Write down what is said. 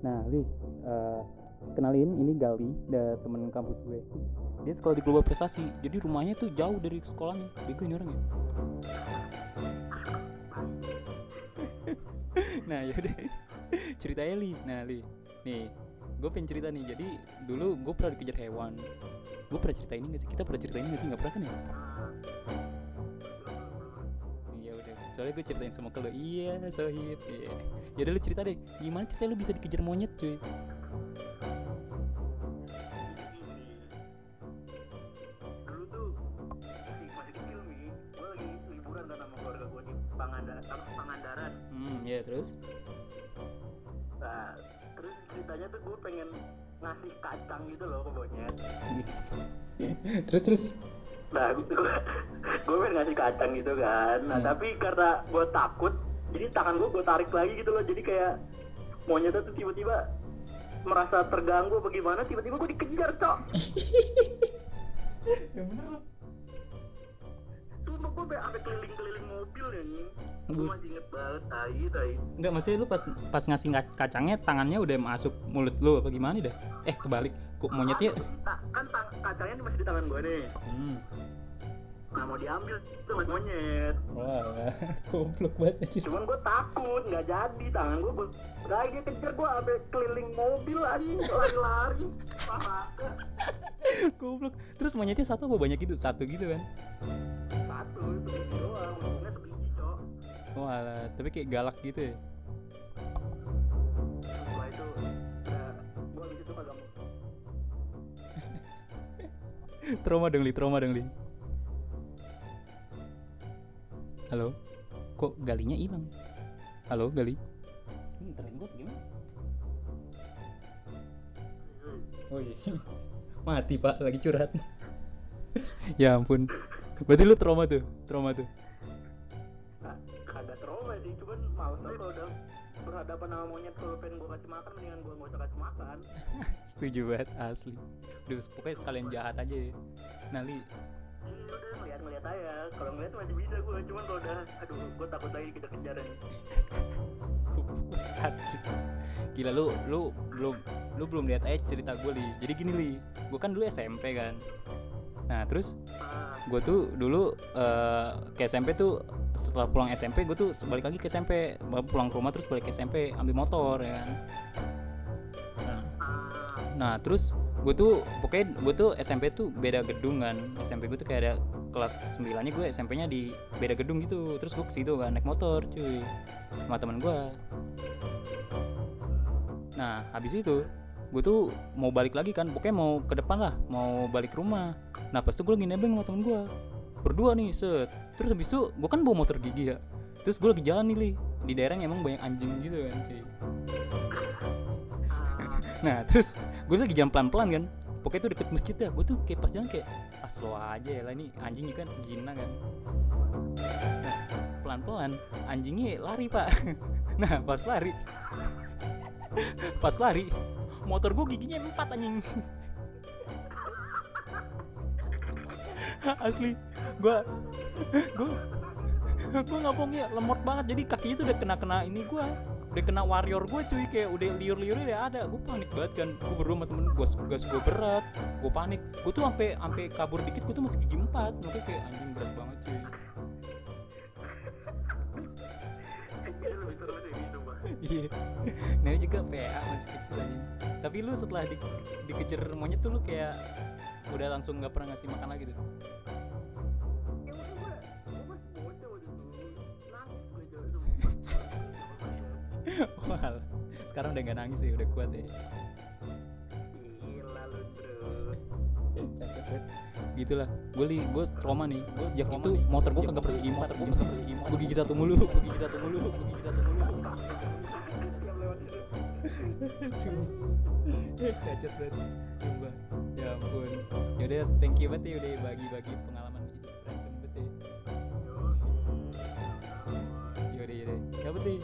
Nah, Li, uh, kenalin ini Gali, da temen kampus gue. Dia sekolah di Global Prestasi, jadi rumahnya tuh jauh dari sekolahnya. Bego ini orangnya. nah, yaudah. Ceritanya Li. Nah, Li. Nih, gue pengen cerita nih. Jadi dulu gue pernah dikejar hewan. Gue pernah cerita ini gak sih? Kita pernah cerita ini gak sih? Gak pernah kan ya? Soalnya gue ceritain sama ke lo. Iya, sohib. Iya. Yaudah lu cerita deh. Gimana cerita lu bisa dikejar monyet, cuy? Pangandaran Hmm, ya terus? nah terus ceritanya tuh gue pengen ngasih kacang gitu loh ke monyet terus terus. Nah gue gue pengen ngasih kacang gitu kan nah Hmm. tapi karena gue takut jadi tangan gue gue tarik lagi gitu loh jadi kayak monyetnya tuh tiba-tiba merasa terganggu bagaimana tiba-tiba gue dikejar cok Ya bener loh. Sumpah gue sampai keliling-keliling mobil ya nih Gue masih inget banget, tai, tai Enggak, maksudnya lu pas pas ngasih kacangnya tangannya udah masuk mulut lu apa gimana dah? Eh, kebalik. Kok monyetnya? Tang- kacangnya masih di tangan gue nih Hmm. Nah mau diambil tuh sama monyet Wah, goblok banget anjir. Cuman gue takut, nggak jadi Tangan gue Lagi dia kejar gue sampai keliling mobil anjing Lari-lari Goblok. Terus monyetnya satu apa banyak gitu? Satu gitu kan? Satu, sebiji doang Untungnya sebiji cok Wah, tapi kayak galak gitu ya. Trauma dong, Li, trauma dong, Li. Halo? Kok galinya hilang? Halo, Gali? Hmm, gimana? Oh iya. Mati pak, lagi curhat. ya ampun. Berarti lu trauma tuh, trauma tuh. Cuman males aja kalau udah berhadapan sama monyet kalau pengen gue kasih makan mendingan gue gak usah kasih makan Setuju banget asli. Duh, pokoknya sekalian jahat aja ya. Li, Iya udah ngeliat ngeliat aja, kalau ngeliat masih bisa gue, cuman kalau udah, aduh gue takut lagi kita kejaran asli. Gila lu, lu belum lu belum lihat aja cerita gue li. Jadi gini li, gue kan dulu SMP kan. Nah terus Ah, gue tuh dulu eh, ke SMP tuh setelah pulang SMP gue tuh balik lagi ke SMP pulang ke rumah terus balik ke SMP ambil motor ya kan. Nah, ah, nah terus gue tuh pokoknya gue tuh SMP tuh beda gedung kan. SMP gue tuh kayak ada kelas 9 nya gue SMP-nya di beda gedung gitu. Terus gue ke situ kan naik motor cuy sama teman gue nah habis itu gue tuh mau balik lagi kan. Pokoknya mau ke depan lah mau balik ke rumah. Nah pas itu gue lagi nebeng sama temen gue berdua nih set. Terus habis itu gue kan bawa motor gigi ya. Terus gue lagi jalan nih li. Di daerah yang emang banyak anjing gitu kan cuy. Ah. Nah terus gue lagi jalan pelan-pelan kan. Pokoknya itu deket masjid dah. Gue tuh kayak pas jalan kayak Ah slow aja ya lah ini anjing juga kan gina kan. Nah pelan-pelan anjingnya lari pak. Nah pas lari Pas lari Motor gue giginya empat anjing Asli. Gue Gue Gue ya lemot banget. Jadi kakinya tuh udah kena-kena ini gue udah kena warrior gue cuy kayak udah liur-liurnya udah ada. Gue panik banget kan. Gue berdua sama temen gue gas gue berat. Gue panik. Gue tuh sampai sampai kabur dikit gue tuh masih gigi empat. Makanya kayak anjing berat banget cuy. Iya. Nah ini juga PA masih kecil aja. Tapi lu setelah di, dikejar monyet tuh lu kayak udah langsung nggak pernah ngasih makan lagi tuh wah sekarang udah nggak nangis ya udah kuat ya. Gila lu bro. Cacat banget gitulah. Gue li gue trauma nih. Gue sejak itu motor gue kagak pergi empat gue kagak pergi empat gue gigi satu mulu. Gue gigi satu mulu. Gue gigi satu mulu. Cacat banget Sumpah. ya ampun. Yaudah thank you banget ya udah bagi-bagi pengalaman hidup keren banget ya. Yo, yaudah yaudah cabut deh